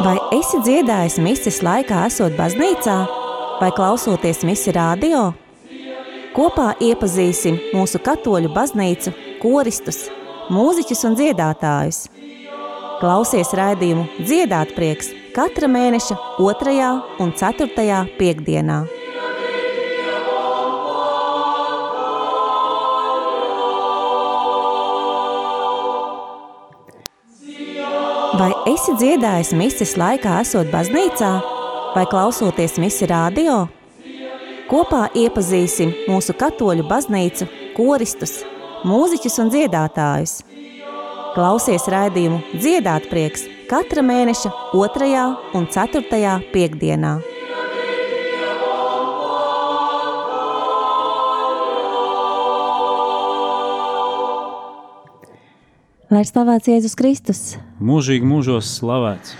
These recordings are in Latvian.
Vai esi dziedājis mises laikā, esot baznīcā, vai klausoties misi radio? Kopā iepazīsim mūsu katoļu baznīcu, koristus, mūziķus un dziedātājus. Klausies raidījumu Dziedāt prieks katra mēneša 2. un 4. piekdienā. Vai esi dziedājis mises laikā, esot baznīcā, vai klausoties misi radio? Kopā iepazīsim mūsu katoļu baznīcu, koristus, mūziķus un dziedātājus. Klausies raidījumu Dziedāt prieks katra mēneša 2. un 4. piekdienā. Lai slavēts Jēzus Kristus! Mūžīgi mūžos slavēts!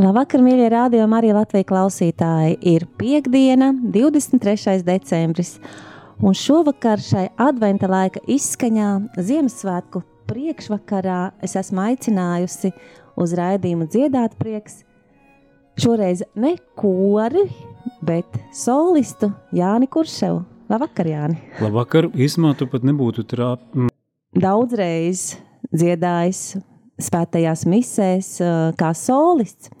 Labvakar, mīļie radio Marija Latvija klausītāji! Ir piekdiena, 23. decembris, un šovakar šai adventa laika izskaņā Ziemassvētku priekšvakarā es esmu aicinājusi uz raidījumu dziedāt prieks. Šoreiz ne kori, bet solistu Jāni Kurševu. Labvakar, Jāni! Labvakar! Īsumā tu pat nebūtu trāp... Daudzreiz dziedājis svētajās misēs kā solists.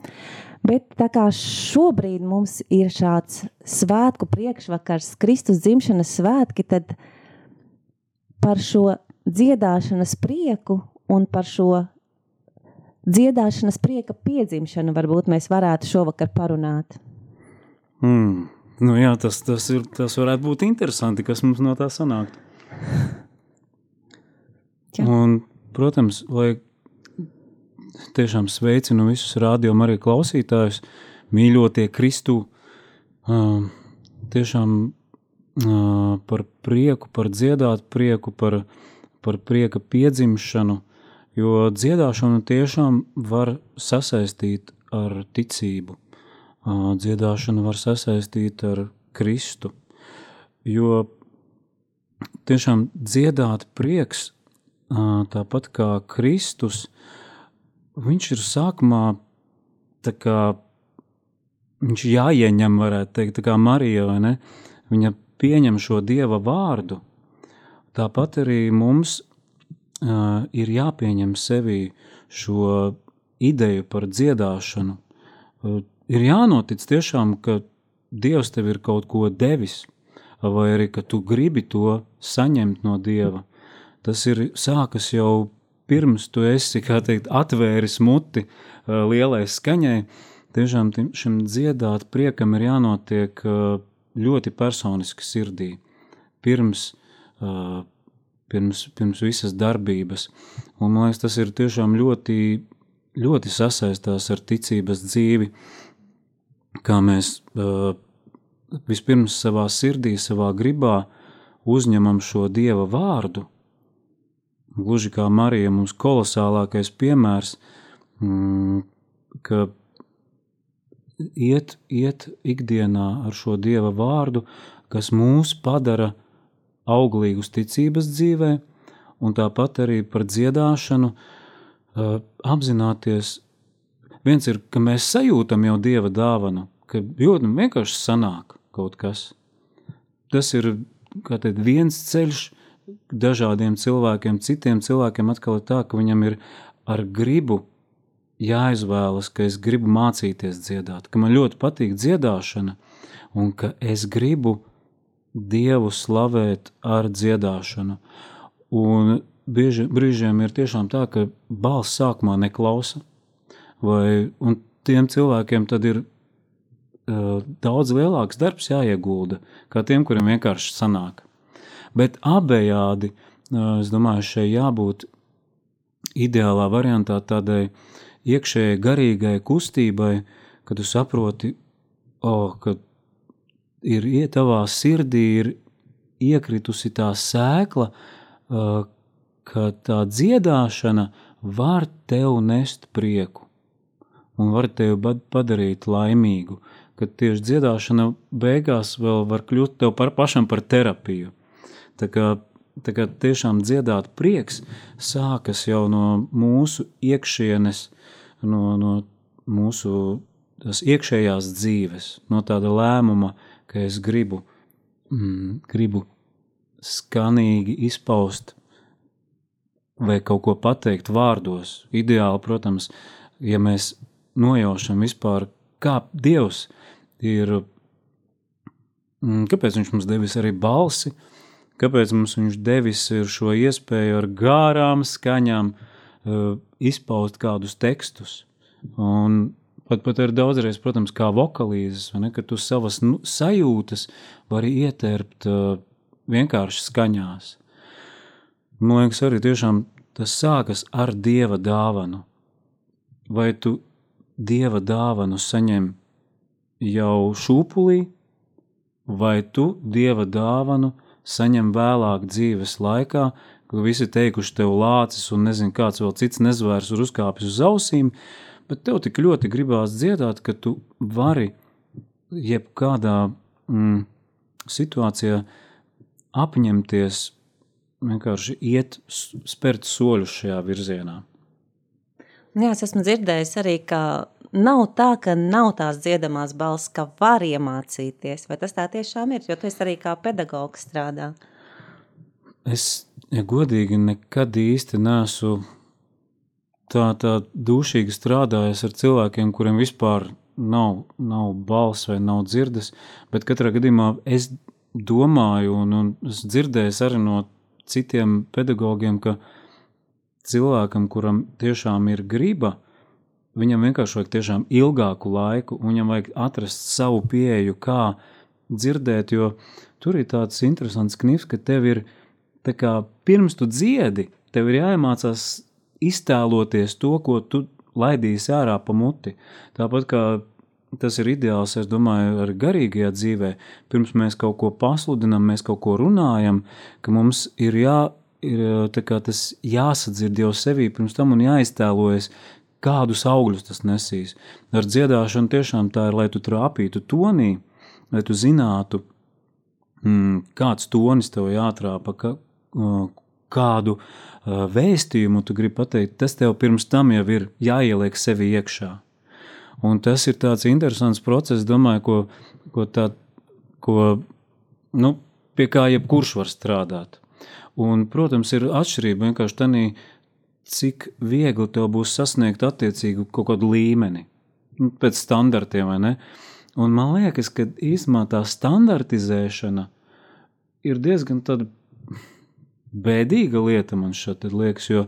Bet tā kā šobrīd mums ir šāds svētku priekšvakars, Kristus dzimšanas svētki, tad par šo dziedāšanas prieku un par šo dziedāšanas prieka piedzimšanu varbūt mēs varētu šovakar parunāt. Mm. Nu jā, tas, tas, ir, tas varētu būt interesanti, kas mums no tā sanāktu. Jā. Un Protams, lai tiešām sveicinu visus rādījumu arī klausītājus, mīļotie Kristu, tiešām par prieku, par dziedāt prieku, par, par prieka piedzimšanu, jo dziedāšanu tiešām var sasaistīt ar ticību. Dziedāšanu var sasaistīt ar Kristu, jo tiešām dziedāt prieks tāpat kā Kristus, viņš ir sākumā kā viņš jāieņem, varētu teikt, kā Marija, vai ne? Viņa pieņem šo Dieva vārdu. Tāpat arī mums uh, ir jāpieņem sevi šo ideju par dziedāšanu. Uh, ir jānotic tiešām, ka Dievs tev ir kaut ko devis, vai arī ka tu gribi to saņemt no Dieva tas ir sākas jau pirms tu esi, teikt, atvēris muti lielai skaņai. Tiešām šim dziedāt priekam ir jānotiek ļoti personiski sirdī. Pirms, pirms, pirms visas darbības. Un, man liekas, tas ir tiešām ļoti, ļoti sasaistās ar ticības dzīvi, kā mēs vispirms savā sirdī, savā gribā uzņemam šo Dieva vārdu, Gluži kā Marija mums kolosālākais piemērs, mm, ka iet, iet ikdienā ar šo Dieva vārdu, kas mūs padara auglīgus ticības dzīvē, un tāpat arī par dziedāšanu apzināties. Viens ir, ka mēs sajūtam jau Dieva dāvanu, ka ļoti vienkārši sanāk kaut kas. Tas ir teikt, viens ceļš, dažādiem cilvēkiem, citiem cilvēkiem atkal ir tā, ka viņam ir ar gribu jāizvēlas, ka es gribu mācīties dziedāt, ka man ļoti patīk dziedāšana un ka es gribu Dievu slavēt ar dziedāšanu. Un bieži, brīžiem ir tiešām tā, ka balss sākumā neklausa, vai, un tiem cilvēkiem tad ir uh, daudz lielāks darbs jāiegulda, kā tiem, kuriem vienkārši sanāk. Bet abējādi, es domāju, šeit jābūt ideālā variantā tādai iekšējai garīgai kustībai, kad tu saproti, oh, ka ir ietavā sirdī ir iekritusi tā sēkla, ka tā dziedāšana var tev nest prieku un var tevi padarīt laimīgu, ka tieši dziedāšana beigās vēl var kļūt par pašam par terapiju. Tā kā, tā kā tiešām dziedāt prieks sākas jau no mūsu iekšienes, no, no, mūsu iekšējās dzīves, no tāda lēmuma, ka es gribu, mm, gribu skanīgi izpaust vai kaut ko pateikt vārdos. Ideāli, protams, ja mēs nojaušam vispār, kā Dievs ir, mm, kāpēc Viņš mums devis arī balsi, kāpēc mums Viņš devis šo iespēju ar gārām skaņām uh, izpaust kādus tekstus. Un pat, pat ir daudzreiz, protams, kā vokalīzes, ne, ka tu savas nu, sajūtas vari ieterpt uh, vienkārši skaņās. Man liekas, arī tas sākas ar dieva dāvanu. Vai tu dieva dāvanu saņem jau šūpulī, vai tu dieva dāvanu saņem vēlāk dzīves laikā, kad visi teikuši tev lācis un nezinu kāds vēl cits nezvērs ir uzkāpis uz ausīm, bet tev tik ļoti gribās dziedāt, ka tu vari jebkādā mm, situācijā apņemties vienkārši iet, spērt soļus šajā virzienā. Jā, es esmu dzirdējis arī, ka nav tā, ka nav tās dziedamās balss, ka var iemācīties. Vai tas tā tiešām ir? Jo tu arī kā pedagogs strādā. Es, ja godīgi, nekad īsti nesu tā, tā dušīgi strādājis ar cilvēkiem, kuriem vispār nav, nav balss vai nav dzirdes, bet katrā gadījumā es domāju un, un es dzirdēju arī no citiem pedagogiem, ka cilvēkam, kuram tiešām ir griba, viņam vienkārši vajag tiešām ilgāku laiku, un viņam vajag atrast savu pieeju, kā dzirdēt, jo tur ir tāds interesants knivs, ka tev ir, kā pirms tu dziedi, tev ir jāiemācās iztēloties to, ko tu laidīsi ārā pa muti. Tāpat kā tas ir ideāls, es domāju, arī garīgajā dzīvē. Pirms mēs kaut ko pasludinām, mēs kaut ko runājam, ka mums ir, jā, ir tas jāsadzird jau sevī pirms tam un jāiztēlojas, kādus augļus tas nesīs. Ar dziedāšanu tiešām tā ir, lai tu trāpītu tonī, lai tu zinātu, mm, kāds tonis tev jātrāpa, ka, kādu vēstījumu tu gribi pateikt, tas tev pirms tam jau ir jāieliek sevi iekšā. Un tas ir tāds interesants process, domāju, ko, ko, tā, ko nu, pie kā jebkurš var strādāt. Un, protams, ir atšķirība vienkārši tādā, cik viegli tev būs sasniegt attiecīgu kaut kādu līmeni, nu, pēc standartiem vai ne. Un man liekas, ka īstenībā tā standartizēšana ir diezgan bēdīga lieta man šeit liekas, jo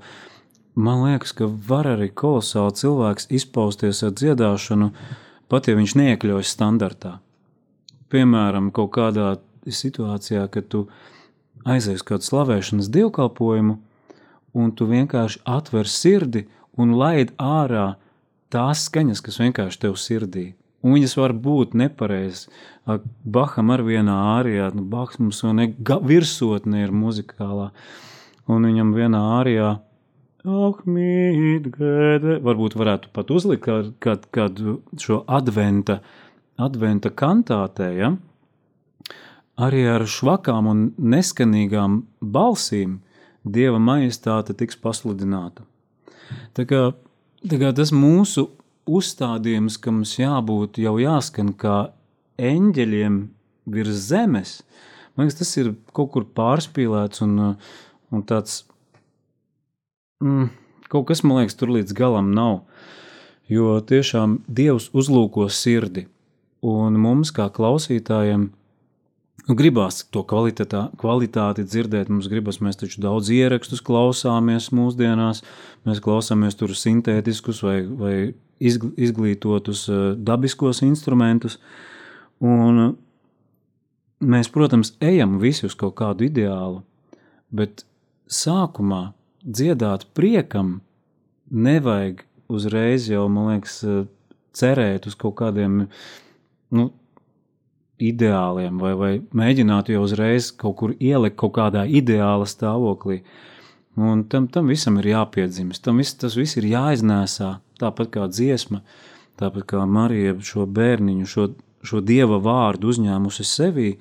Man liekas, ka var arī kolosāli cilvēks izpausties ar dziedāšanu, pat ja viņš neiekļaujas standartā. Piemēram, kaut kādā situācijā, kad tu aizies kādu slavēšanas dievkalpojumu, un tu vienkārši atver sirdi un laid ārā tās skaņas, kas vienkārši tev sirdī. Un viņas var būt nepareizas. Baham ar vienā ārijā, nu, Bahs mums ne virsotne ir muzikālā, un viņam vienā ārijā Ahmīdgēde. Varbūt varētu pat uzlikt kādu kād, kād šo adventa, adventa kantātē, ja? arī ar švakām un neskanīgām balsīm Dieva majestāte tiks pasludināta. Tā kā, tā kā tas mūsu uzstādījums, ka mums jābūt jau jāskan kā eņģeļiem virs zemes, man liekas, tas ir kaut kur pārspīlēts un, un tāds mm, kaut kas, man liekas, tur līdz galam nav. Jo tiešām Dievs uzlūko sirdi, un mums, kā klausītājiem, gribās to kvalitāti dzirdēt. Mums gribas, mēs taču daudz ierakstus klausāmies mūsdienās, mēs klausāmies tur sintētiskus vai, vai izglītotus eh, dabiskos instrumentus. Un mēs, protams, ejam visi uz kaut kādu ideālu, bet sākumā dziedāt priekam, nevajag uzreiz jau, man liekas, cerēt uz kaut kādiem nu, ideāliem, vai, vai mēģināt jau uzreiz kaut kur ielikt kaut kādā ideāla stāvoklī. Un tam, tam visam ir jāpiedzimst, tam vis, tas viss ir jāiznēsā, tāpat kā dziesma, tāpat kā Marija šo bērniņu, šo, šo dieva vārdu uzņēmusi sevī,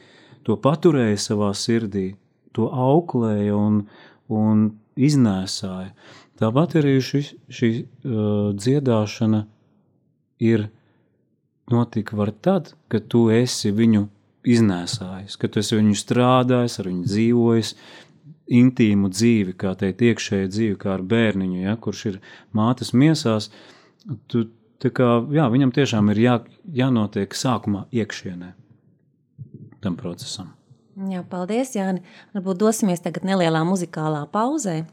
to paturēja savā sirdī, to auklēja un, un iznēsāja. Tāpat arī šī, šī uh, dziedāšana ir notika var tad, kad tu esi viņu iznēsājis, kad tu esi viņu strādājis, ar viņu dzīvojis, intīmu dzīvi, kā teikt, iekšēju dzīvi, kā ar bērniņu, ja, kurš ir mātes miesās, tu, kā, jā, viņam tiešām ir jā, jānotiek sākumā iekšienē tam procesam. Jā, paldies, Jāni. Varbūt dosimies tagad nelielā muzikālā pauzē.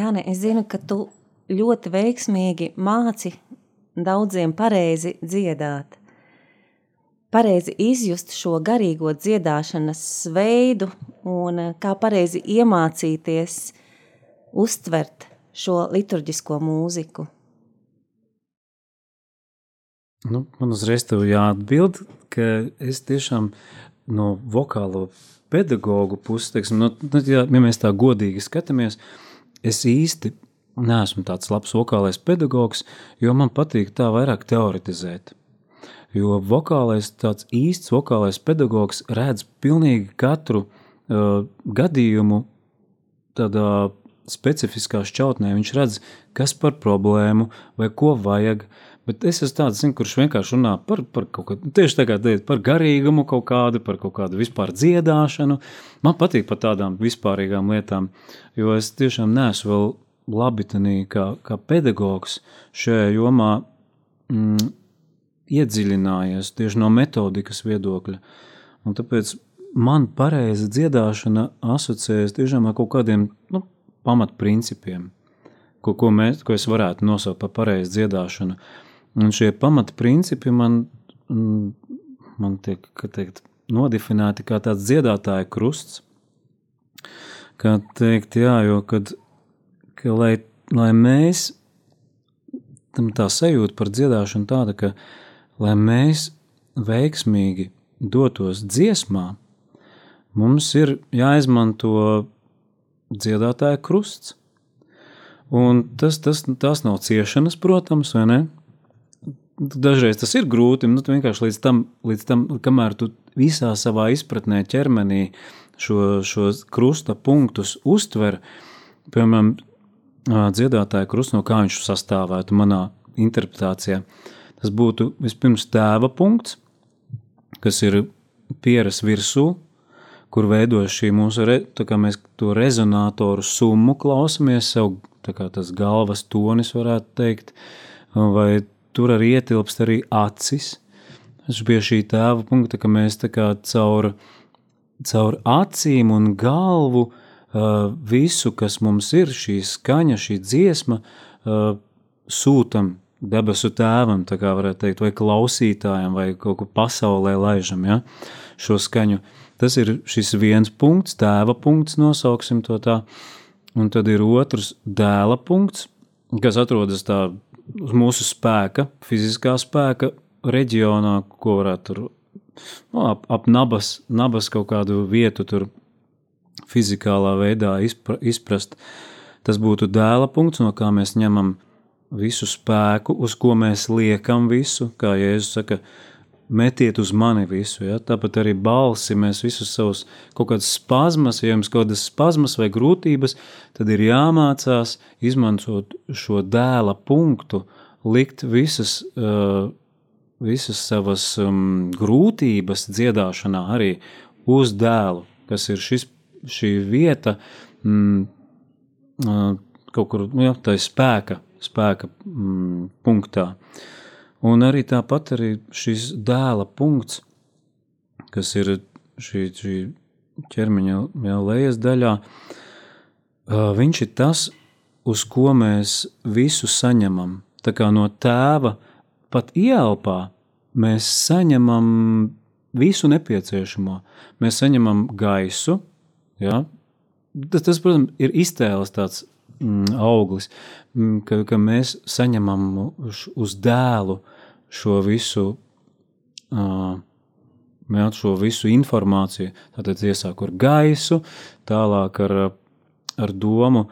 Jā, ne, es zinu, ka tu ļoti veiksmīgi māci daudziem pareizi dziedāt. Pareizi izjust šo garīgo dziedāšanas veidu un eh, kā pareizi iemācīties uztvert šo liturģisko mūziku. Nu, man uzreiz tev jāatbild, ka es tiešām no vokālo pedagoģu puses, teiksim, no, nu, ja, ja mēs tā godīgi skatāmies, uh, es īsti neesmu tāds labs vokālais pedagogs, jo man patīk tā vairāk teoretizēt. Jo vokālais, tāds īsts vokālais pedagogs redz pilnīgi katru uh, gadījumu tādā specifiskā šķautnē. Viņš redz, kas par problēmu vai ko vajag. Bet es esmu tāds, zin, kurš vienkārši runā par, par kaut ko tieši teikt, par garīgumu, kaut kādu, par kaut kādu vispār dziedāšanu. Man patīk par tādām vispārīgām lietām, jo es tiešām neesmu vēl labi tanī, kā, kā pedagogs šajā jomā mm, iedziļinājies tieši no metodikas viedokļa. Un tāpēc man pareiza dziedāšana asociējas tiešām ar kaut kādiem nu, pamatprincipiem ko, ko, mēs, ko es varētu nosaukt par pareizu dziedāšanu. Un šie pamata principi man, man tiek teikt, nodefinēti kā tāds dziedātāja krusts. Kā teikt, jā, jo kad, ka, lai, lai mēs tam tā sajūta par dziedāšanu tāda, ka lai mēs veiksmīgi dotos dziesmā, mums ir jāizmanto dziedātāja krusts. Un tas, tas, tas nav ciešanas, protams, vai ne? Dažreiz tas ir grūti, nu, vienkārši līdz tam, līdz tam, kamēr tu visā savā izpratnē, ķermenī šo, šos krusta punktus uztver, piemēram, dziedātāja krusts, no kā viņš sastāvētu manā interpretācijā. Tas būtu vispirms tēva punkts, kas ir pieras virsū, kur veidojas šī mūsu, re, tā kā mēs to rezonatoru summu klausāmies, sev tā kā tas galvas tonis varētu teikt, vai tur arī ietilpst arī acis. Tas pie šī tēva punkta, ka mēs tā kā caur, caur acīm un galvu uh, visu, kas mums ir, šī skaņa, šī dziesma, uh, sūtam debesu tēvam, tā kā varētu teikt, vai klausītājam, vai kaut ko pasaulē laižam, ja, šo skaņu. Tas ir šis viens punkts, tēva punkts, nosauksim to tā, un tad ir otrs dēla punkts, kas atrodas tā uz mūsu spēka, fiziskā spēka reģionā, ko varētu tur nu, ap, ap nabas, nabas kaut kādu vietu tur fizikālā veidā izpra, izprast. Tas būtu dēla punkts, no kā mēs ņemam visu spēku, uz ko mēs liekam visu, kā Jēzus saka, metiet uz mani visu. Ja? Tāpat arī balsi, mēs visus savus kaut kādas spazmas, ja jums kaut kādas spazmas vai grūtības, tad ir jāmācās izmantot šo dēla punktu, likt visas, uh, visas savas um, grūtības dziedāšanā arī uz dēlu, kas ir šis, šī vieta mm, uh, kaut kur, ja, tā ir spēka, spēka mm, punktā. Uh, Un arī tāpat arī šis dēla punkts, kas ir šī, šī ķermeņa jau lejas daļā, viņš ir tas, uz ko mēs visu saņemam. Tā kā no tēva pat ielpā mēs saņemam visu nepieciešamo. Mēs saņemam gaisu, ja? tas, tas, protams, ir iztēles tāds auglis, mm, ka, ka mēs saņemam uz dēlu šo visu, uh, šo visu informāciju. Tātad iesāku ar gaisu, tālāk ar, ar domu,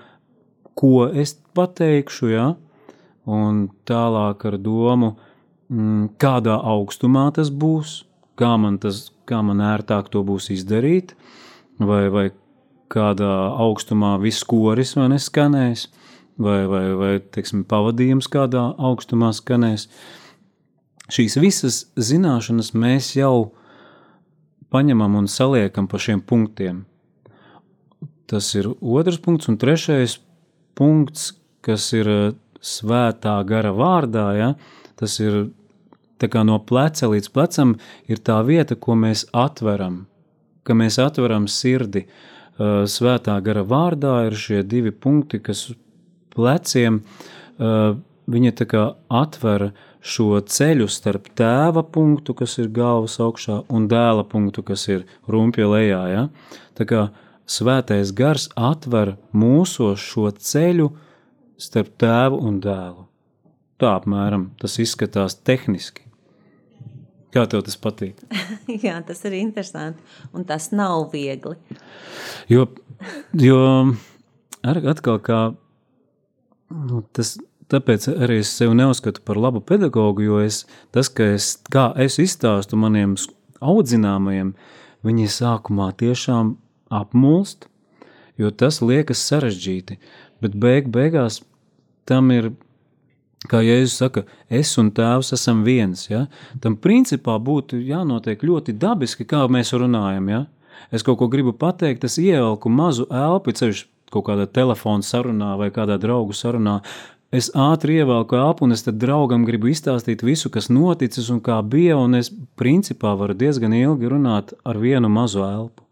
ko es pateikšu, ja? un tālāk ar domu, mm, kādā augstumā tas būs, kā man, tas, kā man ērtāk to būs izdarīt, vai, vai kādā augstumā viss koris vai neskanēs, vai, vai, vai teiksim, pavadījums kādā augstumā skanēs. Šīs visas zināšanas mēs jau paņemam un saliekam pa šiem punktiem. Tas ir otrs punkts, un trešais punkts, kas ir eh, svētā gara vārdā, ja, tas ir no pleca līdz plecam, ir tā vieta, ko mēs atveram, ka mēs atveram sirdi. Eh, svētā gara vārdā ir šie divi punkti, kas pleciem eh, viņa atver šo ceļu starp tēva punktu, kas ir galvas augšā, un dēla punktu, kas ir rumpja lejā. Ja? Tā kā svētais gars atver mūsos šo ceļu starp tēvu un dēlu. Tā apmēram tas izskatās tehniski. Kā tev tas patīk? Jā, tas ir interesanti. Un tas nav viegli. Jo, jo atkal kā nu, tas tāpēc arī es sevi neuzskatu par labu pedagogu, jo es, tas, es, kā es izstāstu maniem audzināmajiem, viņi sākumā tiešām apmulst, jo tas liekas sarežģīti, bet beig beigās tam ir, kā Jēzus saka, es un tēvs esam viens, ja? tam principā būtu jānotiek ļoti dabiski, kā mēs runājam, ja? es kaut ko gribu pateikt, es ievelku mazu elpu, ceļš kaut kādā telefona sarunā vai kādā draugu sarunā, es ātri ievelku elpu, un es tam draugam gribu izstāstīt visu, kas noticis un kā bija, un es principā varu diezgan ilgi runāt ar vienu mazu elpu.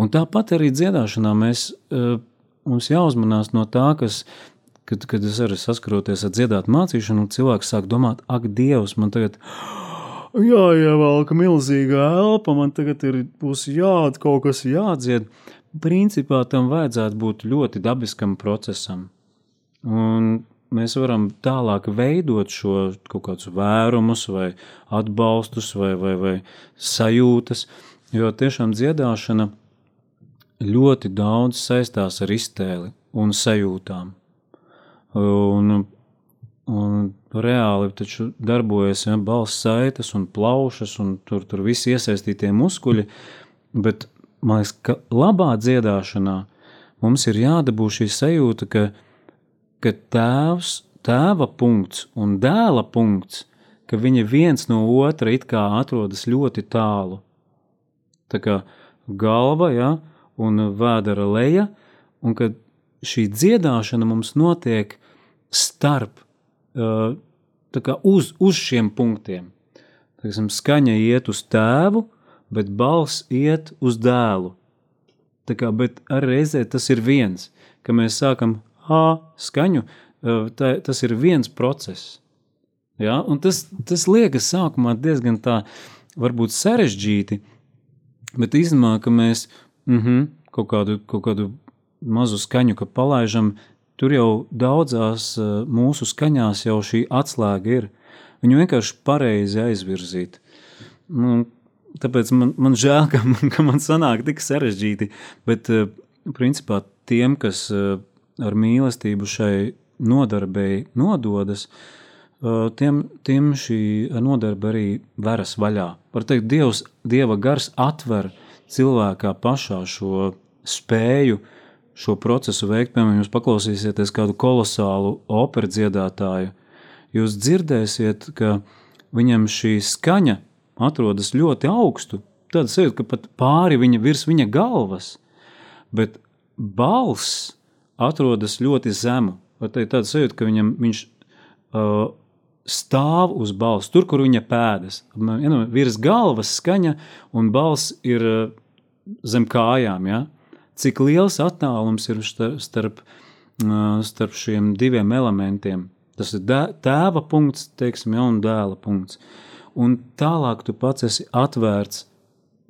Un tāpat arī dziedāšanā mēs, e, mums jāuzmanās no tā, kas, kad, kad es arī saskaroties ar dziedāt mācīšanu, un cilvēks sāk domāt, ak, Dievs, man tagad jāievelk milzīga elpa, man tagad ir būs jā, kaut kas jādzied. Principā tam vajadzētu būt ļoti dabiskam procesam. Un mēs varam tālāk veidot šo kaut kādus vērumus, vai atbalstus, vai, vai, vai sajūtas, jo tiešām dziedāšana ļoti daudz saistās ar iztēli un sajūtām. Un, un reāli taču darbojas ja, balss saites un plaušas, un tur, tur visi iesaistītie muskuļi, bet man liekas, ka labā dziedāšanā mums ir jādabū šī sajūta, ka, ka tēvs, tēva punkts un dēla punkts, ka viņi viens no otra it kā atrodas ļoti tālu. Tā kā galva, ja, un vēdera leja, un kad šī dziedāšana mums notiek starp, uz, uz šiem punktiem. Teiksim, skaņa iet uz tēvu, bet balss iet uz dēlu. Tā kā, bet reizē tas ir viens, ka mēs sākam A skaņu, tā, tas ir viens process. Ja? Un tas, tas liekas sākumā diezgan tā, varbūt sarežģīti, bet īstenībā, ka mēs mm -hmm, kaut, kādu, kaut kādu mazu skaņu, ka palaižam, tur jau daudzās mūsu skaņās jau šī atslēga ir. Viņu vienkārši pareizi aizvirzīt. Nu, tāpēc man, man žēl, ka man, ka man sanāk tik sarežģīti, bet principā tiem, kas ar mīlestību šai nodarbei nododas, tiem, tiem šī nodarbe arī veras vaļā. Var teikt, Dievs, Dieva gars atver cilvēkā pašā šo spēju šo procesu veikt, piemēram, jūs paklausīsieties kādu kolosālu operu dziedātāju, jūs dzirdēsiet, ka viņam šī skaņa atrodas ļoti augstu. Tāda sajūta, ka pat pāri viņa virs viņa galvas, bet balss atrodas ļoti zemu. Tāda sajūta, ka viņam, viņš uh, stāv uz balss, tur, kur viņa pēdas. Ja, virs galvas skaņa un balss ir uh, zem kājām. Ja? Cik liels attālums ir starp, starp šiem diviem elementiem? Tas ir tēva punkts, teiksim, ja, un dēla punkts. Un tālāk tu pats esi atvērts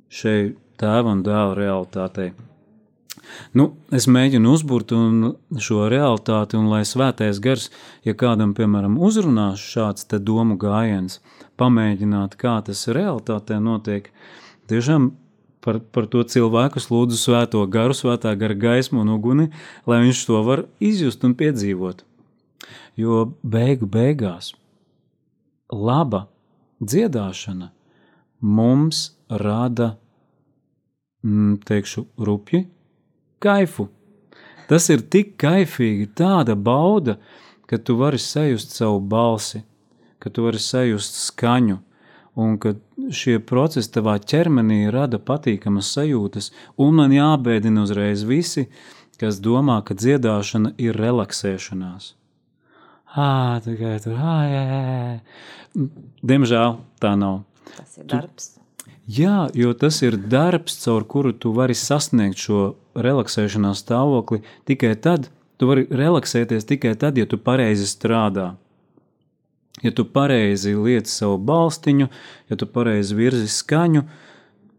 šai tēva un dēla realitātei. Nu, es mēģinu uzbūrt šo realitāti, un lai svētais gars, ja kādam, piemēram, uzrunās šāds domu gājiens, pamēģināt, kā tas realitātē notiek, tiešām par, par to cilvēku, lūdzu, svēto garu, svētā gara gaismu un uguni, lai viņš to var izjust un piedzīvot. Jo beigu beigās laba dziedāšana mums rada, mm, teikšu, rupji, kaifu. Tas ir tik kaifīgi, tāda bauda, ka tu vari sajust savu balsi, ka tu vari sajust skaņu, un ka šie procesi tavā ķermenī rada patīkamas sajūtas, un man jābēdina uzreiz visi, kas domā, ka dziedāšana ir relaksēšanās. Ah, tikai tur, ah, jā, jā. Diemžēl tā nav. Tas ir darbs. Tu, jā, jo tas ir darbs, caur kuru tu vari sasniegt šo relaksēšanās stāvokli tikai tad, tu vari relaksēties tikai tad, ja tu pareizi strādā ja tu pareizi lieci savu balstiņu, ja tu pareizi virzi skaņu,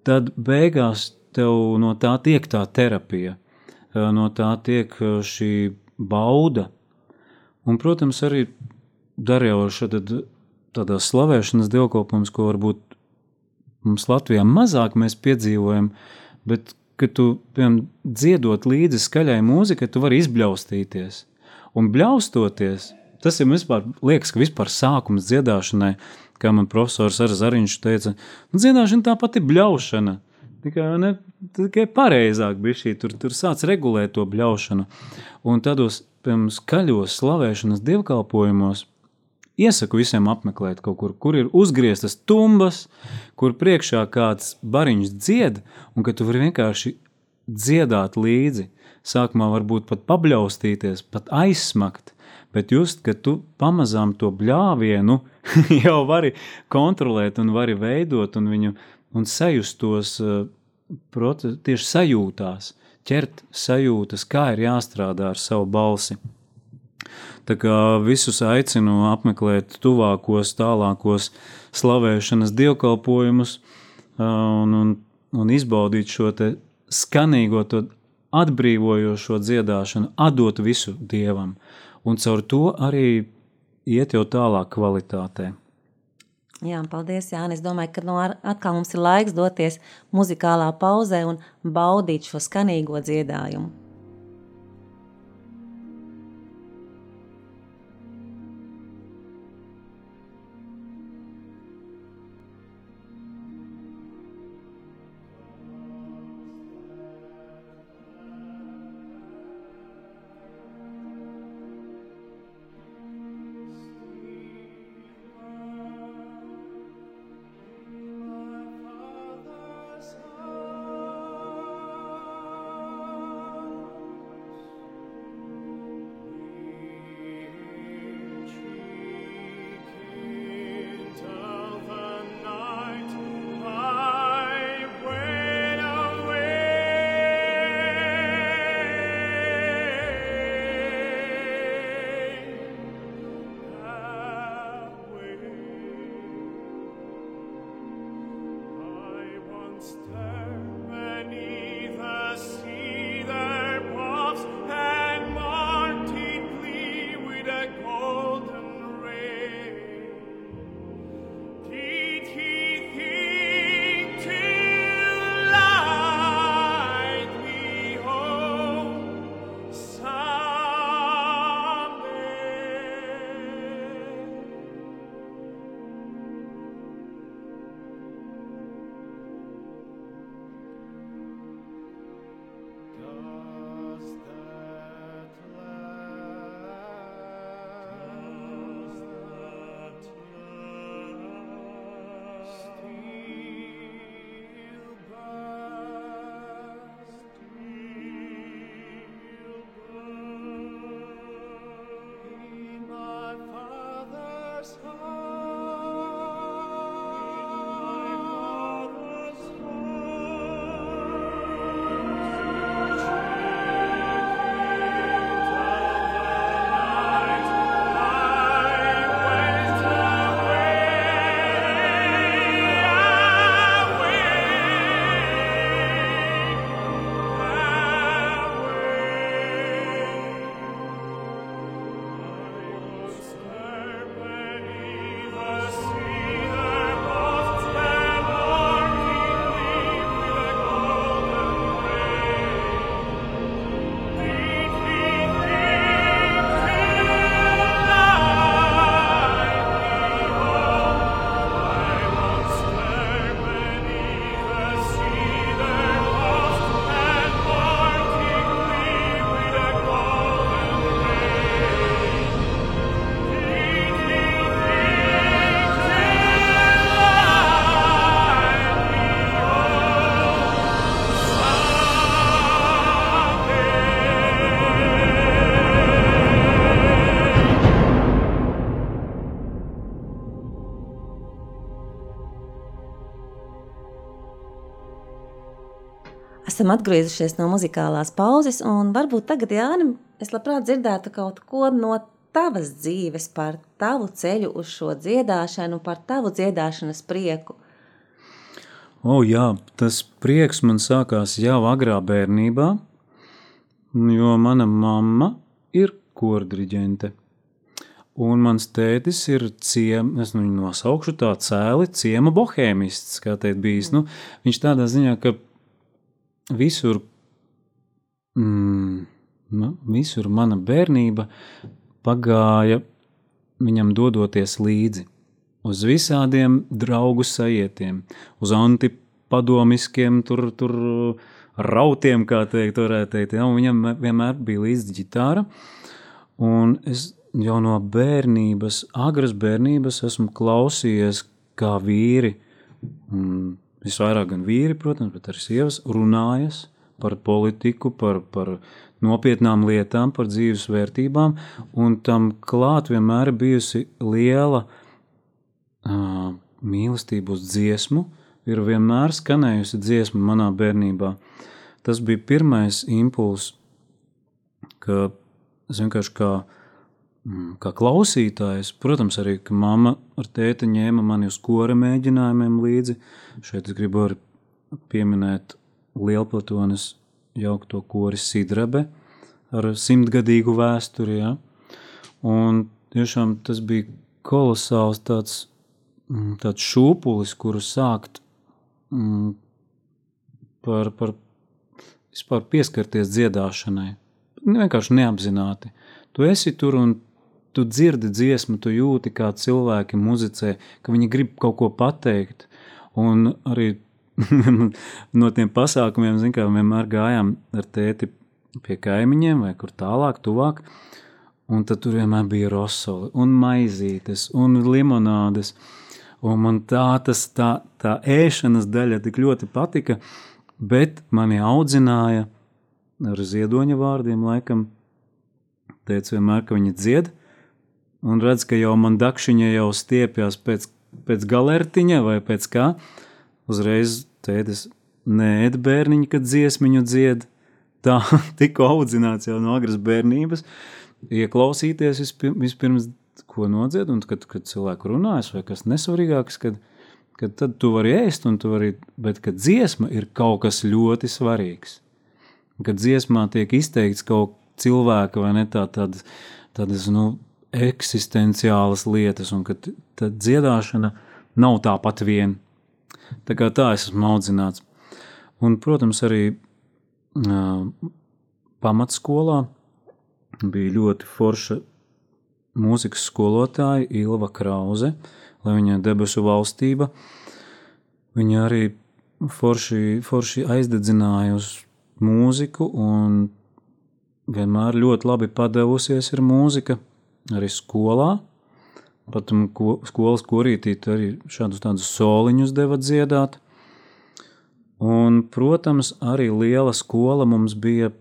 tad beigās tev no tā tiek tā terapija, no tā tiek šī bauda. Un, protams, arī darījoša tādā slavēšanas dievkalpojums, ko varbūt mums Latvijā mazāk mēs piedzīvojam, bet, kad tu, piemēram, dziedot līdzi skaļai mūzikai, tu vari izbļaustīties. Un bļaustoties, tas ir vispār, liekas, ka vispār sākums dziedāšanai, kā man profesors Ar Zariņš teica, nu, dziedāšana tāpat ir bļaušana. Tikai, ne, tikai pareizāk bija šī, tur, tur sāc regulēt to bļaušanu. Un tādos, piemēram, skaļos slavēšanas dievkalpojumos, iesaku visiem apmeklēt kaut kur, kur ir uzgrieztas tumbas, kur priekšā kāds bariņš dzied, un ka tu vari vienkārši dziedāt līdzi. Sākumā varbūt pat pabļaustīties, pat aizsmakt, bet just, ka tu pamazām to bļāvienu jau vari kontrolēt un vari veidot un viņu un sajust tos uh, tieši sajūtās, ķert sajūtas, kā ir jāstrādā ar savu balsi. Tā kā visus aicinu apmeklēt tuvākos, tālākos slavēšanas dievkalpojumus un, un, un izbaudīt šo skanīgo, to atbrīvojošo dziedāšanu, atdot visu dievam, un caur to arī iet jau tālāk kvalitātē. Jā, paldies, Jānis. Es domāju, ka no atkal mums ir laiks doties muzikālā pauzē un baudīt šo skanīgo dziedājumu. Esam atgriezušies no muzikālās pauzes, un varbūt tagad, Jāni, es labprāt dzirdētu kaut ko no tavas dzīves, par tavu ceļu uz šo dziedāšanu, par tavu dziedāšanas prieku. O, jā, tas prieks man sākās jau agrā bērnībā, jo mana mamma ir kordriģente. Un mans tētis ir ciema, es nu viņu nosaukšu tā cēli, ciema bohēmists, kā teikt bijis. Nu, viņš tādā ziņā, ka visur, mm, nu, visur mana bērnība pagāja viņam dodoties līdzi uz visādiem draugu sajietiem, uz antipadomiskiem tur, tur rautiem, kā teikt, varētu teikt. Ja? Viņam vienmēr bija līdzi ģitāra, un es jau no bērnības, agras bērnības esmu klausījies, kā vīri mm, visvairāk gan vīri, protams, bet arī sievas runājas par politiku, par, par nopietnām lietām, par dzīves vērtībām, un tam klāt vienmēr bijusi liela uh, mīlestība uz dziesmu, ir vienmēr skanējusi dziesma manā bērnībā. Tas bija pirmais impulss, ka es vienkārši kā kā klausītājs. Protams, arī mamma ar tēti ņēma mani uz kora mēģinājumiem līdzi. Šeit es gribu arī pieminēt Lielplatonas jaukto kori Sidrabe ar simtgadīgu vēsturi. Ja? Un tiešām tas bija kolosāls tāds, mm, tāds šūpulis, kuru sākt mm, par, par vispār pieskarties dziedāšanai. Vienkārši neapzināti. Tu esi tur un tu dzirdi dziesmu, tu jūti, kā cilvēki muzicē, ka viņi grib kaut ko pateikt. Un arī no tiem pasākumiem, zin, kā vienmēr gājām ar tēti pie kaimiņiem vai kur tālāk, tuvāk. Un tad tur vienmēr bija rosoli, un maizītes, un limonādes. Un man tā, tas, tā, tā ēšanas daļa tik ļoti patika, bet mani audzināja ar ziedoņa vārdiem, laikam, teica vienmēr, ka viņi dzied, un redz, ka jau man dakšiņa jau stiepjas pēc, pēc galertiņa vai pēc kā, uzreiz tēdes neēd bērniņi, kad dziesmiņu dzied, tā tikko audzināts jau no agras bērnības, ieklausīties vispirms, ko nodzied, un kad, kad cilvēku runājas, vai kas nesvarīgāks, kad, kad tad tu vari ēst, un tu vari, bet kad dziesma ir kaut kas ļoti svarīgs. Kad dziesmā tiek izteikts kaut cilvēka vai ne tā, tādas, tādas, nu, eksistenciālas lietas, un kad tad dziedāšana nav tāpat vien. Tā kā tā es esmu audzināts. Un, protams, arī uh, pamatskolā bija ļoti forša mūzikas skolotāja Ilva Krause, lai viņa debesu valstība. Viņa arī forši, forši aizdedzināja uz mūziku un vienmēr ļoti labi padevusies ir mūzika arī skolā. Pat ko, skolas korītīt arī šādus tādus soliņus deva dziedāt. Un, protams, arī liela skola mums bija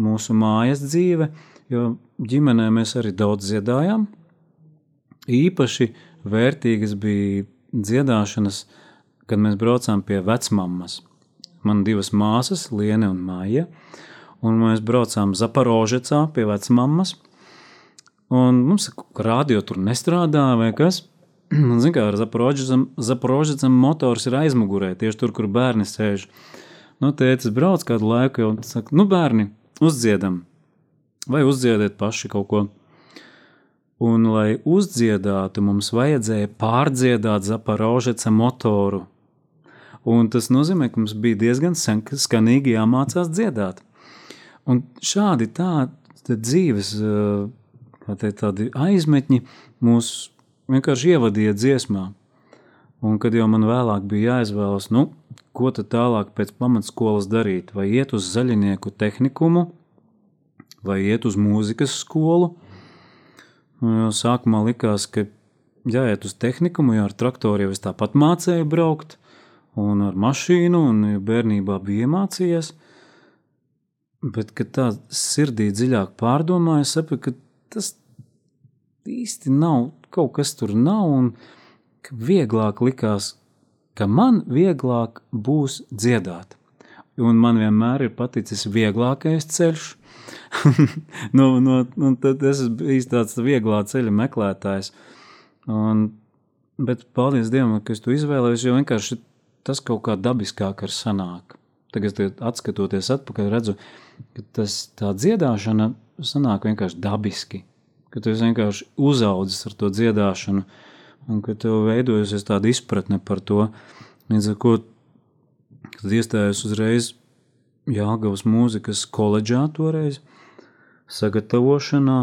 mūsu mājas dzīve, jo ģimenē mēs arī daudz dziedājām. Īpaši vērtīgas bija dziedāšanas, kad mēs braucām pie vecmammas. Man divas māsas, Liene un Māja, un mēs braucām Zaporožecā pie vecmammas. Un mums rādio tur nestrādāja, vai kas? Un, zin, kā ar Zaporožicam motors ir aizmugurē, tieši tur, kur bērni sēž. Nu, tētis brauc kādu laiku, jau saka, nu, bērni, uzdziedam, vai uzdziediet paši kaut ko. Un, lai uzdziedātu, mums vajadzēja pārdziedāt Zaporožica motoru. Un tas nozīmē, ka mums bija diezgan skanīgi jāmācās dziedāt. Un šādi tādi dzīves uh, te, tādi aizmetņi mūs vienkārši ievadīja dziesmā. Un kad jau man vēlāk bija jāizvēlas, nu, ko tad tālāk pēc pamatskolas darīt, vai iet uz zaļinieku tehnikumu, vai iet uz mūzikas skolu. Un sākumā likās, ka jāiet uz tehnikumu, jo ar traktoru jau es tāpat mācēju braukt, un ar mašīnu, un bērnībā bija iemācījies. Bet, kad tā sirdī dziļāk pārdomāju, sapratu, ka tas īsti nav, kaut kas tur nav, un vieglāk likās, ka man vieglāk būs dziedāt. Un man vienmēr ir paticis vieglākais ceļš. no, no, no, tad es bijis tāds vieglā ceļa meklētājs. Un, bet paldies Dievam, ka es to izvēlējos, jo vienkārši tas kaut kā dabiskāk ar sanāk. Tagad, atskatoties atpakaļ, redzu, ka tas tā dziedāšana sanāk vienkārši dabiski ka tu vienkārši uzaudzis ar to dziedāšanu, un ka tev veidojusies tāda izpratne par to. Līdz ar to, kad iestājos uzreiz Jāgavas mūzikas koledžā toreiz, sagatavošanā,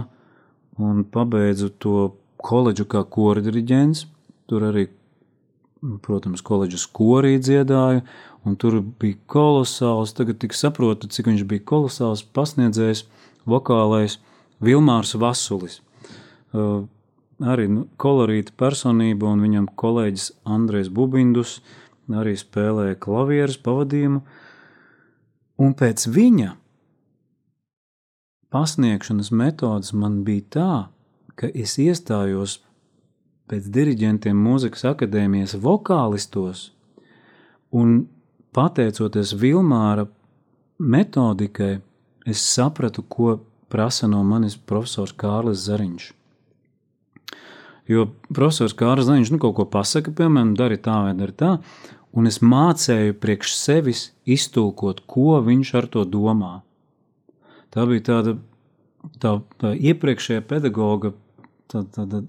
un pabeidzu to koledžu kā kordiriģents, tur arī, protams, koledžas korī dziedāju, un tur bija kolosāls, tagad tik saprotu, cik viņš bija kolosāls pasniedzējs, vokālais, Vilmārs Vasulis. Uh, arī nu, kolorīta personība, un viņam kolēģis Andrēs Bubindus arī spēlēja klavieres pavadījumu. Un pēc viņa pasniegšanas metodas man bija tā, ka es iestājos pēc diriģentiem mūzikas akadēmijas vokālistos, un pateicoties Vilmāra metodikai, es sapratu, ko prasa no manis profesors Kārlis Zariņš. Jo profesors Kārlis Zaniņš nu, kaut ko pasaka, piemēram, dari tā vai dari tā, un es mācēju priekš sevis iztulkot, ko viņš ar to domā. Tā bija tāda, tā, tā iepriekšējā pedagoga tā, tāda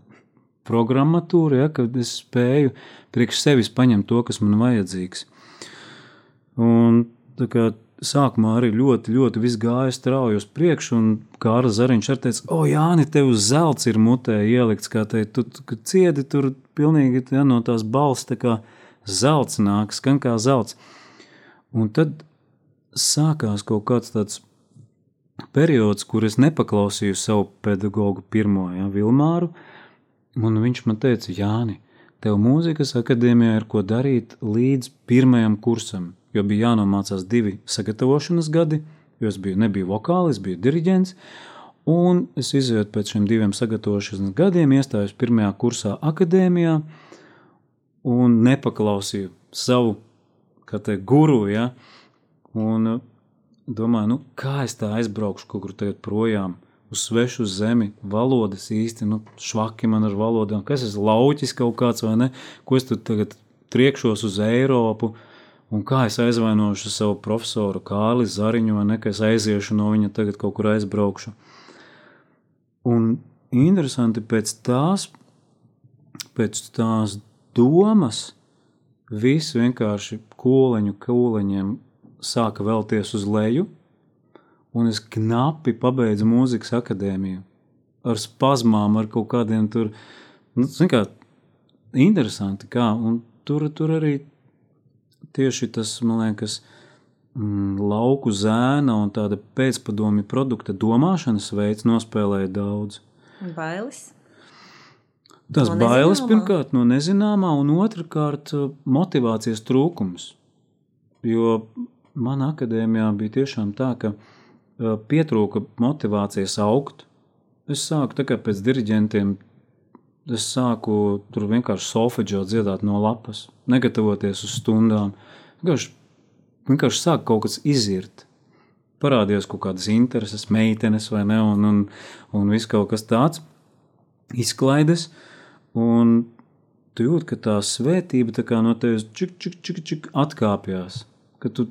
programmatūra, ja, kad es spēju priekš sevis paņemt to, kas man vajadzīgs. Un tā kā sākumā arī ļoti, ļoti viss gāja strauji uz priekšu, un Kārlis Zariņš arī teica, o, Jāni, tev uz zelta ir mutē ielikts, kā te tu, tu ciedi tur pilnīgi ja, no tās balss, tā kā zelts nāk, skan kā zelts. Un tad sākās kaut kāds tāds periods, kur es nepaklausīju savu pedagogu pirmo, ja, Vilmāru, un viņš man teica, Jāni, tev mūzikas akadēmijā ir ko darīt līdz pirmajam kursam, jo bija jānomācās divi sagatavošanas gadi, jo es biju, nebiju vokālis, biju diriģents, un es izietu pēc šiem diviem sagatavošanas gadiem, iestājos pirmajā kursā akadēmijā un nepaklausīju savu, te, guru, ja, un domāju, nu, kā es tā aizbraukšu kaut kur projām, uz svešu zemi, valodas īsti, nu, švaki man ar valodām, kas es lauķis kaut kāds vai ne, ko es tur tagad triekšos uz Eiropu, uh, Un kā es aizvainošu savu profesoru Kāli Zariņu, vai ne, ka es aiziešu no viņa, tagad kaut kur aizbraukšu. Un interesanti pēc tās, pēc tās domas, viss vienkārši kūleņu kūleņiem sāka vēlties uz leju, un es knapi pabeidzu mūzikas akadēmiju. Ar spazmām, ar kaut kādiem tur, nu, kā, interesanti, kā, un tur, tur arī tieši tas, man liekas, mm, lauku zēna un tāda pēcpadomi produkta domāšanas veids nospēlēja daudz. Bailes? Tas no bailes pirmkārt no nezināmā, un otrkārt motivācijas trūkums. Jo manā akadēmijā bija tiešām tā, ka pietrūka motivācijas augt. Es sāku pēc diriģentiem es sāku tur vienkārši solfeģot dziedāt no lapas, negatavoties uz stundām. Vienkārši, vienkārši sāk kaut kas izirt. Parādījās kaut kādas intereses, meitenes vai ne, un, un, un viss kaut kas tāds izklaides. Un tu jūti, ka tā svētība tā kā no tevis čik, čik, čik, čik atkāpjas. Ka tu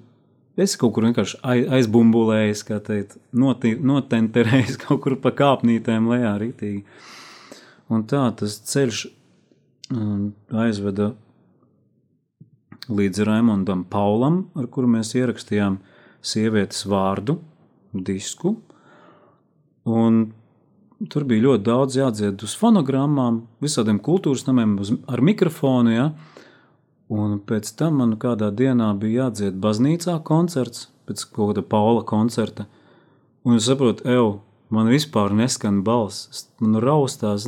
esi kaut kur vienkārši aizbumbulējis, kā teikt, notenterējis kaut kur pa kāpnītēm lejā rītīgi. Un tā tas ceļš um, aizveda līdz Raimondam Paulam, ar kuru mēs ierakstījām sievietes vārdu, disku. Un tur bija ļoti daudz jādzied uz fonogrammām, visādiem kultūras namiem, uz, ar mikrofonu. Ja? Un pēc tam man kādā dienā bija jādzied baznīcā koncerts, pēc kaut kāda Paula koncerta. Un es saprotu, evo, man vispār neskan balss. Man raustās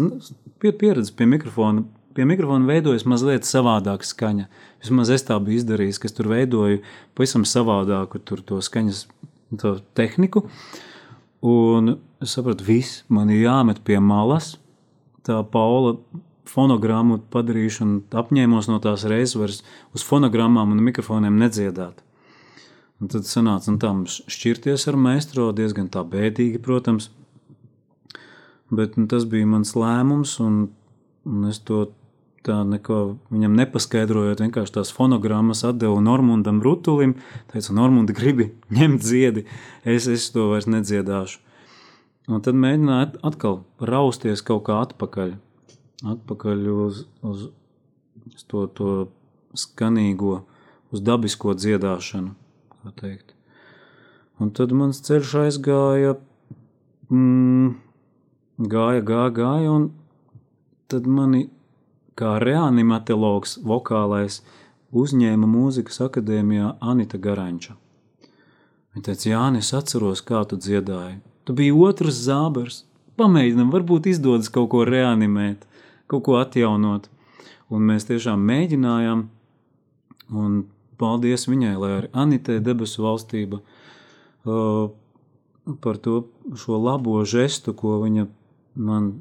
pie pieredze pie mikrofona. Pie mikrofona veidojas mazliet savādāka skaņa. Vismaz es tā biju izdarījis, ka tur veidoju pavisam savādāku to skaņas to tehniku. Un es sapratu, viss man ir jāmet pie malas. Tā Paula fonogrammu padarīšana, apņēmos no tās reizes vairs uz fonogrammām un mikrofoniem nedziedāt. Un tad sanāca, tā mums šķirties ar meistro diezgan tā bēdīgi, protams. Bet nu, tas bija mans lēmums, un, un es to tā neko viņam nepaskaidrojot, vienkārši tās fonogrammas atdevu Normundam Rutulim. Teicu, Normunda gribi ņemt ziedi, es, es to vairs nedziedāšu. Un tad mēģināju atkal rausties kaut kā atpakaļ, atpakaļ uz, uz to, to skanīgo, uz dabisko dziedāšanu tā teikt. Un tad mans ceļš aizgāja, mm, gāja, gāja, gāja, un tad mani kā reanimatologs vokālais uzņēma mūzikas akadēmijā Anita Garanča. Viņa teica, Jāni, es atceros, kā tu dziedāji. Tu biji otrs zābers. Pamēģinam, varbūt izdodas kaut ko reanimēt, kaut ko atjaunot. Un mēs tiešām mēģinājām, un paldies viņai, lai arī Anitē debesu valstība uh, par to šo labo žestu, ko viņa man,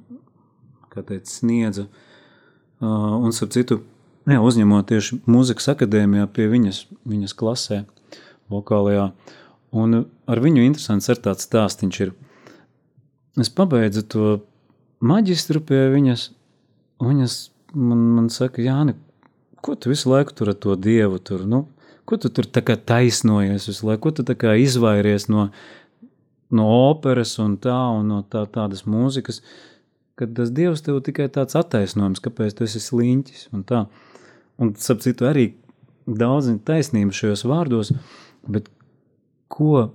kā teica, sniedza. Uh, un, starp citu, jā, uzņemot tieši mūzikas akadēmijā pie viņas, viņas klasē, vokālajā. Un ar viņu interesants ir tāds stāstiņš ir. Es pabeidzu to maģistru pie viņas, viņas man, man saka, Jāni, ko tu visu laiku tur ar to dievu tur, nu, ko tu tur tā kā taisnojies visu laiku, ko tu tā kā izvairies no, no operas un tā, un no tā, tādas mūzikas, kad tas dievs tev tikai tāds attaisnojums, kāpēc tu esi sliņķis un tā. Un, sap citu, arī daudz taisnība šajos vārdos, bet ko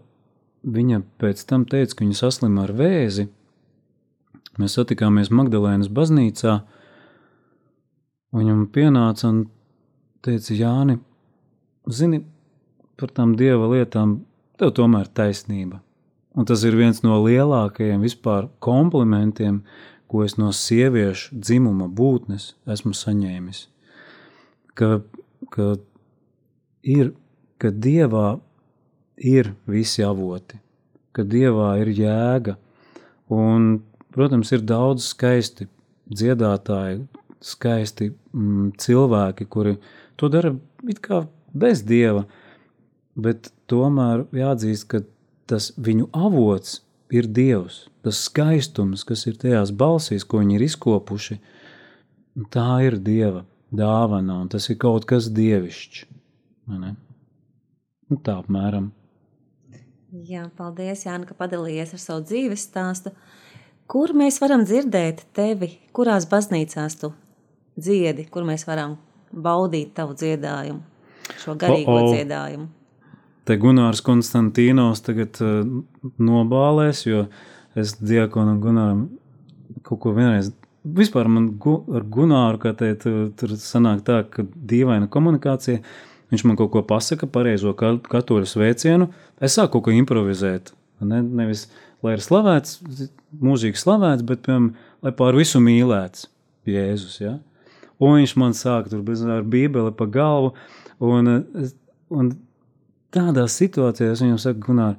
viņa pēc tam teica, ka viņa saslima ar vēzi, mēs satikāmies Magdalēnas baznīcā, viņam pienāca un teica, Jāni, zini, par tām dieva lietām tev tomēr taisnība. Un tas ir viens no lielākajiem vispār komplimentiem, ko es no sieviešu dzimuma būtnes esmu saņēmis. Ka, ka ir, ka dievā ir visi avoti, ka dievā ir jēga. Un, protams, ir daudz skaisti dziedātāji, skaisti mm, cilvēki, kuri to dara it kā bez dieva, bet tomēr jāatzīst, ka tas viņu avots ir dievs. Tas skaistums, kas ir tajās balsīs, ko viņi ir izkopuši, tā ir dieva dāvana, un tas ir kaut kas dievišķs. Nu, tā apmēram. Jā, paldies, Jāna, ka padalījies ar savu dzīves stāstu. Kur mēs varam dzirdēt tevi, kurās baznīcās tu dziedi, kur mēs varam baudīt tavu dziedājumu, šo garīgo o, o. dziedājumu? Te Gunārs Konstantīnos tagad uh, nobālēs, jo es diakonam Gunāram kaut ko vienreiz, vispār man gu, ar Gunāru, kā teikt, tur sanāk tā, ka dīvaina komunikācija, viņš man kaut ko pasaka, pareizo katoļu sveicienu, es sāku kaut ko improvizēt, ne, nevis, lai ir slavēts, mūžīgi slavēts, bet, piemēram, lai pār visu mīlēts Jēzus, ja? Un viņš man sāk tur bez bībeli pa galvu, un, un tādās situācijās viņam saka, Gunār,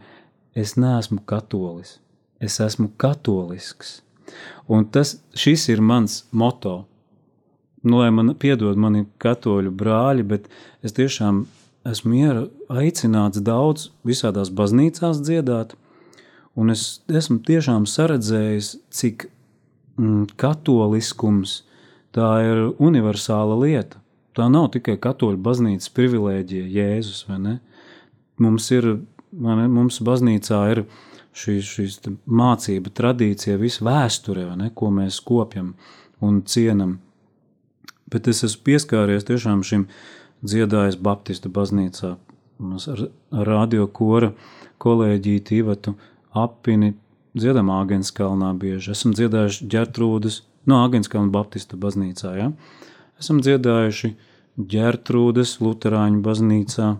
es neesmu katolis, es esmu katolisks. Un tas, šis ir mans moto. Nu, lai man piedod mani katoļu brāļi, bet es tiešām esmu iera, aicināts daudz visādās baznīcās dziedāt, un es esmu tiešām saredzējis, cik mm, katoliskums tā ir universāla lieta. Tā nav tikai katoļu baznīcas privilēģija, Jēzus? Mums ir, ne, mums baznīcā ir šīs, šīs mācība, tradīcija, visa vēsture, ne, ko mēs kopjam un cienam. Bet es esmu pieskāries tiešām šim dziedājis Baptistu baznīcā. Mums ar, ar radio kora kolēģiju Tīvatu apini dziedam Āgenskalnā bieži. Esam dziedājuši ģertrūdas no Āgenskalna Baptistu baznīcā. Ja? Esam dziedājuši ģertrūdas Luterāņu baznīcā,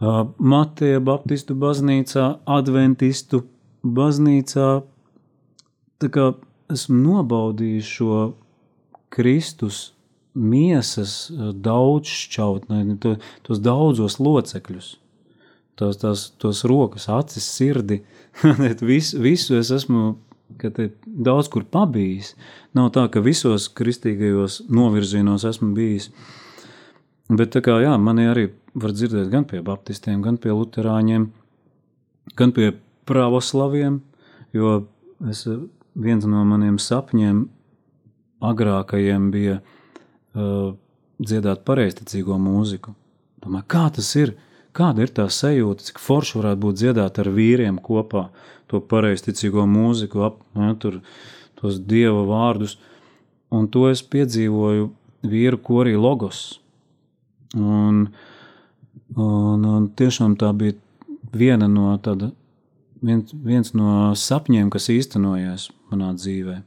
Mateja Baptistu baznīcā, Adventistu baznīcā. Tā kā esmu nobaudījis šo Kristus miesas daudzšķautni, to, tos daudzos locekļus, tos, tās, tos rokas, acis, sirdi. visu, visu es esmu daudz kur pabijis. Nav tā, ka visos kristīgajos novirzienos esmu bijis. Bet kā jā, mani arī var dzirdēt gan pie baptistiem, gan pie luterāņiem, gan pie pravoslaviem, jo es, viens no maniem sapņiem agrākajiem bija uh, dziedāt pareizticīgo mūziku. Domāju, kā tas ir? Kāda ir tā sajūta, cik forši varētu būt dziedāt ar vīriem kopā to pareizticīgo mūziku, ap, ne, tur, tos dieva vārdus. Un to es piedzīvoju vīru korī logos. Un, un, un tiešām tā bija viena no tāda, viens, viens no sapņiem, kas īstenojās manā dzīvē.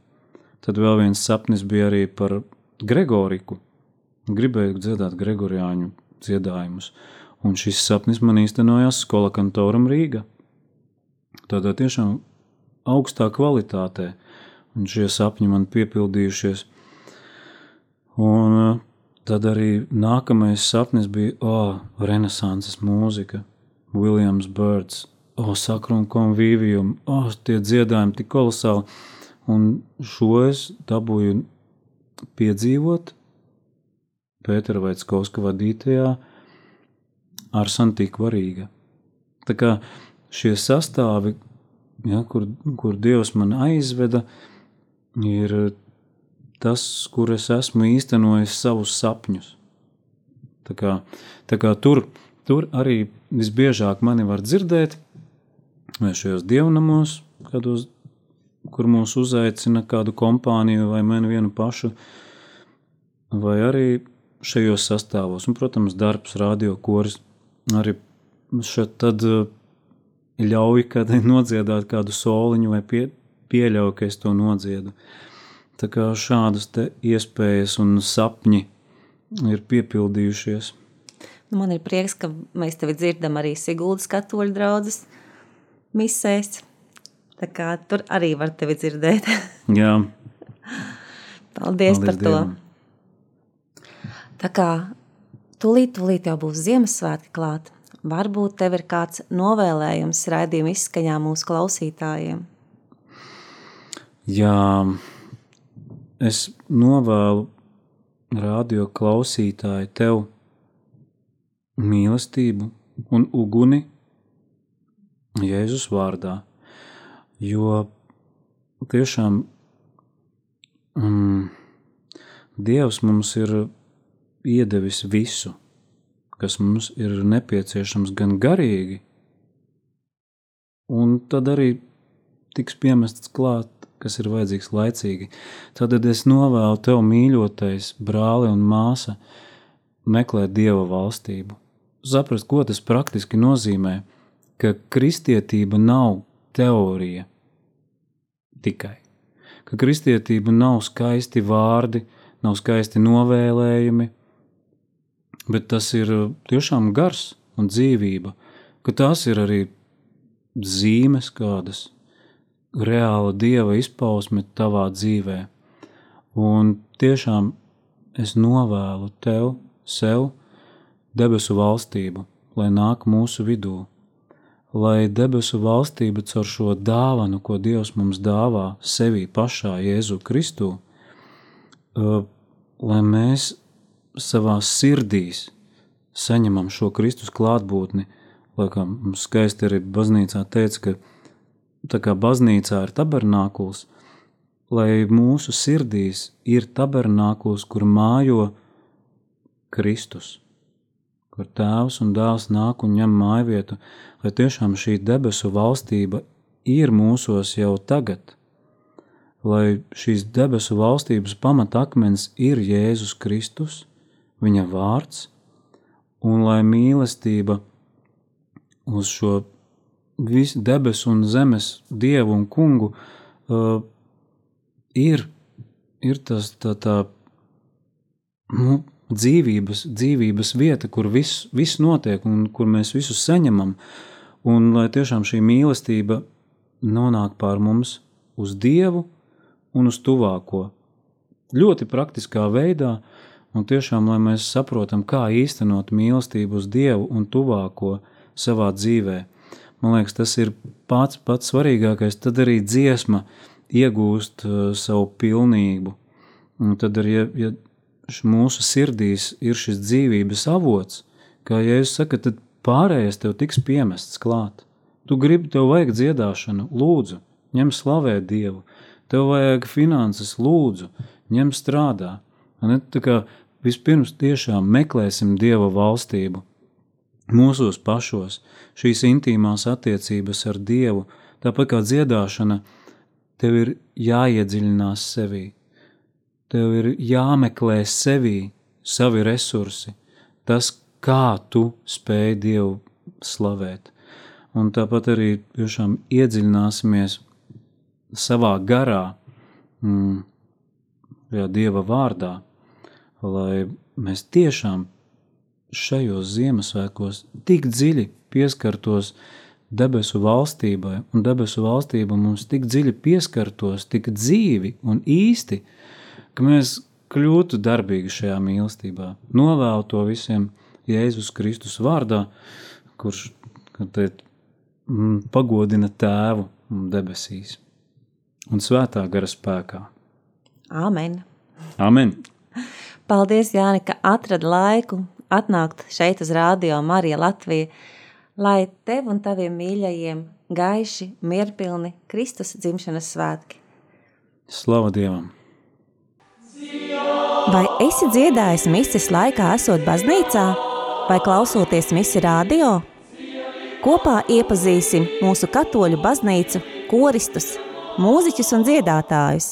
Tad vēl viens sapnis bija arī par Gregoriku. Gribēju dziedāt Gregoriāņu dziedājumus, un šis sapnis man īstenojās skola kantoram Rīga. Tādā tiešām augstā kvalitātē, un šie sapņi man piepildījušies. Un eh, tad arī nākamais sapnis bija, oh, renesanses mūzika, Williams Birds, oh, sakrum konvīvijum, oh, tie dziedājumi tik kolosāli, un šo es dabūju piedzīvot Pētera Vaitskovska vadītajā ar Santīku Varīga. Tā kā šie sastāvi, ja, kur, kur Dievs man aizveda, ir tas, kur es esmu īstenojis savus sapņus. Tā kā, tā kā tur, tur arī visbiežāk mani var dzirdēt, vai šajos dievnamos, kādos, kur mūs uzaicina kādu kompāniju vai mani vienu pašu, vai arī šajos sastāvos. Un, protams, darbs, radio koris arī šeit tad ļauj kādai nodziedāt kādu soliņu vai pie, pieļauj, ka es to nodziedu. Tā kā šādas iespējas un sapņi ir piepildījušies. Nu, man ir prieks, ka mēs tevi dzirdam arī Siguldas katoļu draudzes misēs. Tā kā tur arī var tevi dzirdēt. Jā. Paldies, Paldies par Dievam. to. Tā kā tūlīt, tūlīt jau būs Ziemassvētki klāt. Varbūt tev ir kāds novēlējums raidījuma izskaņā mūsu klausītājiem. Jā, es novēlu radio klausītāju tev mīlestību un uguni Jēzus vārdā, jo tiešām mm, Dievs mums ir iedevis visu, kas mums ir nepieciešams gan garīgi, un tad arī tiks piemests klāt, kas ir vajadzīgs laicīgi. Tad es novēlu tev, mīļotais brāli un māsa, meklēt dieva valstību. Saprast, ko tas praktiski nozīmē, ka kristietība nav teorija tikai. Ka kristietība nav skaisti vārdi, nav skaisti novēlējumi, bet tas ir tiešām gars un dzīvība, ka tās ir arī zīmes kādas, reāla dieva izpausme tavā dzīvē. Un tiešām es novēlu tev, sev, debesu valstību, lai nāk mūsu vidū, lai debesu valstība caur šo dāvanu, ko Dievs mums dāvā sevī pašā Jēzu Kristu, uh, lai mēs savā sirdīs saņemam šo Kristus klātbūtni, lai kā mums skaisti arī baznīcā teica, ka tā kā baznīcā ir tabernākuls, lai mūsu sirdīs ir tabernākuls, kur mājo Kristus, kur tēvs un dēls nāk un ņem mājvietu, lai tiešām šī debesu valstība ir mūsos jau tagad, lai šīs debesu valstības pamatakmens ir Jēzus Kristus – viņa vārds, un lai mīlestība uz šo visu debesu un zemes dievu un kungu uh, ir, ir tas tā, tā nu, dzīvības, dzīvības vieta, kur viss, viss notiek un kur mēs visu saņemam, un lai tiešām šī mīlestība nonāk pār mums uz Dievu un uz tuvāko. Ļoti praktiskā veidā, uh, Un tiešām, lai mēs saprotam, kā īstenot mīlestību uz Dievu un tuvāko savā dzīvē, man liekas, tas ir pats pats svarīgākais. Tad arī dziesma iegūst uh, savu pilnību. Un tad arī, ja, ja mūsu sirdīs ir šis dzīvības avots, kā Jēzus saka, tad pārējais tev tiks piemests klāt. Tu gribi, tev vajag dziedāšanu, lūdzu, ņem slavēt Dievu, tev vajag finanses, lūdzu, ņem strādā. Ne, tā kā Vispirms tiešām meklēsim Dieva valstību. Mūsos pašos šīs intīmās attiecības ar Dievu, tāpat kā dziedāšana, tev ir jāiedziļinās sevī. Tev ir jāmeklē sevī savi resursi, tas, kā tu spēj Dievu slavēt. Un tāpat arī tiešām iedziļināsimies savā garā, mm, Dieva vārdā lai mēs tiešām šajos Ziemassvētkos tik dziļi pieskartos debesu valstībai, un debesu valstība mums tik dziļi pieskartos, tik dzīvi un īsti, ka mēs kļūtu darbīgi šajā mīlestībā. Novēlu to visiem Jēzus Kristus vārdā, kurš te, mm, pagodina tēvu debesīs un svētā gara spēkā. Āmen! Amen. Paldies, Jāni, ka atradi laiku atnākt šeit uz Rādio Marija Latvija, lai tev un taviem mīļajiem gaiši, mierpilni Kristus dzimšanas svētki. Slava Dievam! Vai esi dziedājis mises laikā, esot baznīcā, vai klausoties misi radio? Kopā iepazīsim mūsu katoļu baznīcu, koristus, mūziķus un dziedātājus.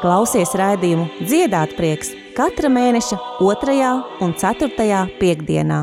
Klausies raidījumu Dziedāt prieks katra mēneša 2. un 4. piekdienā.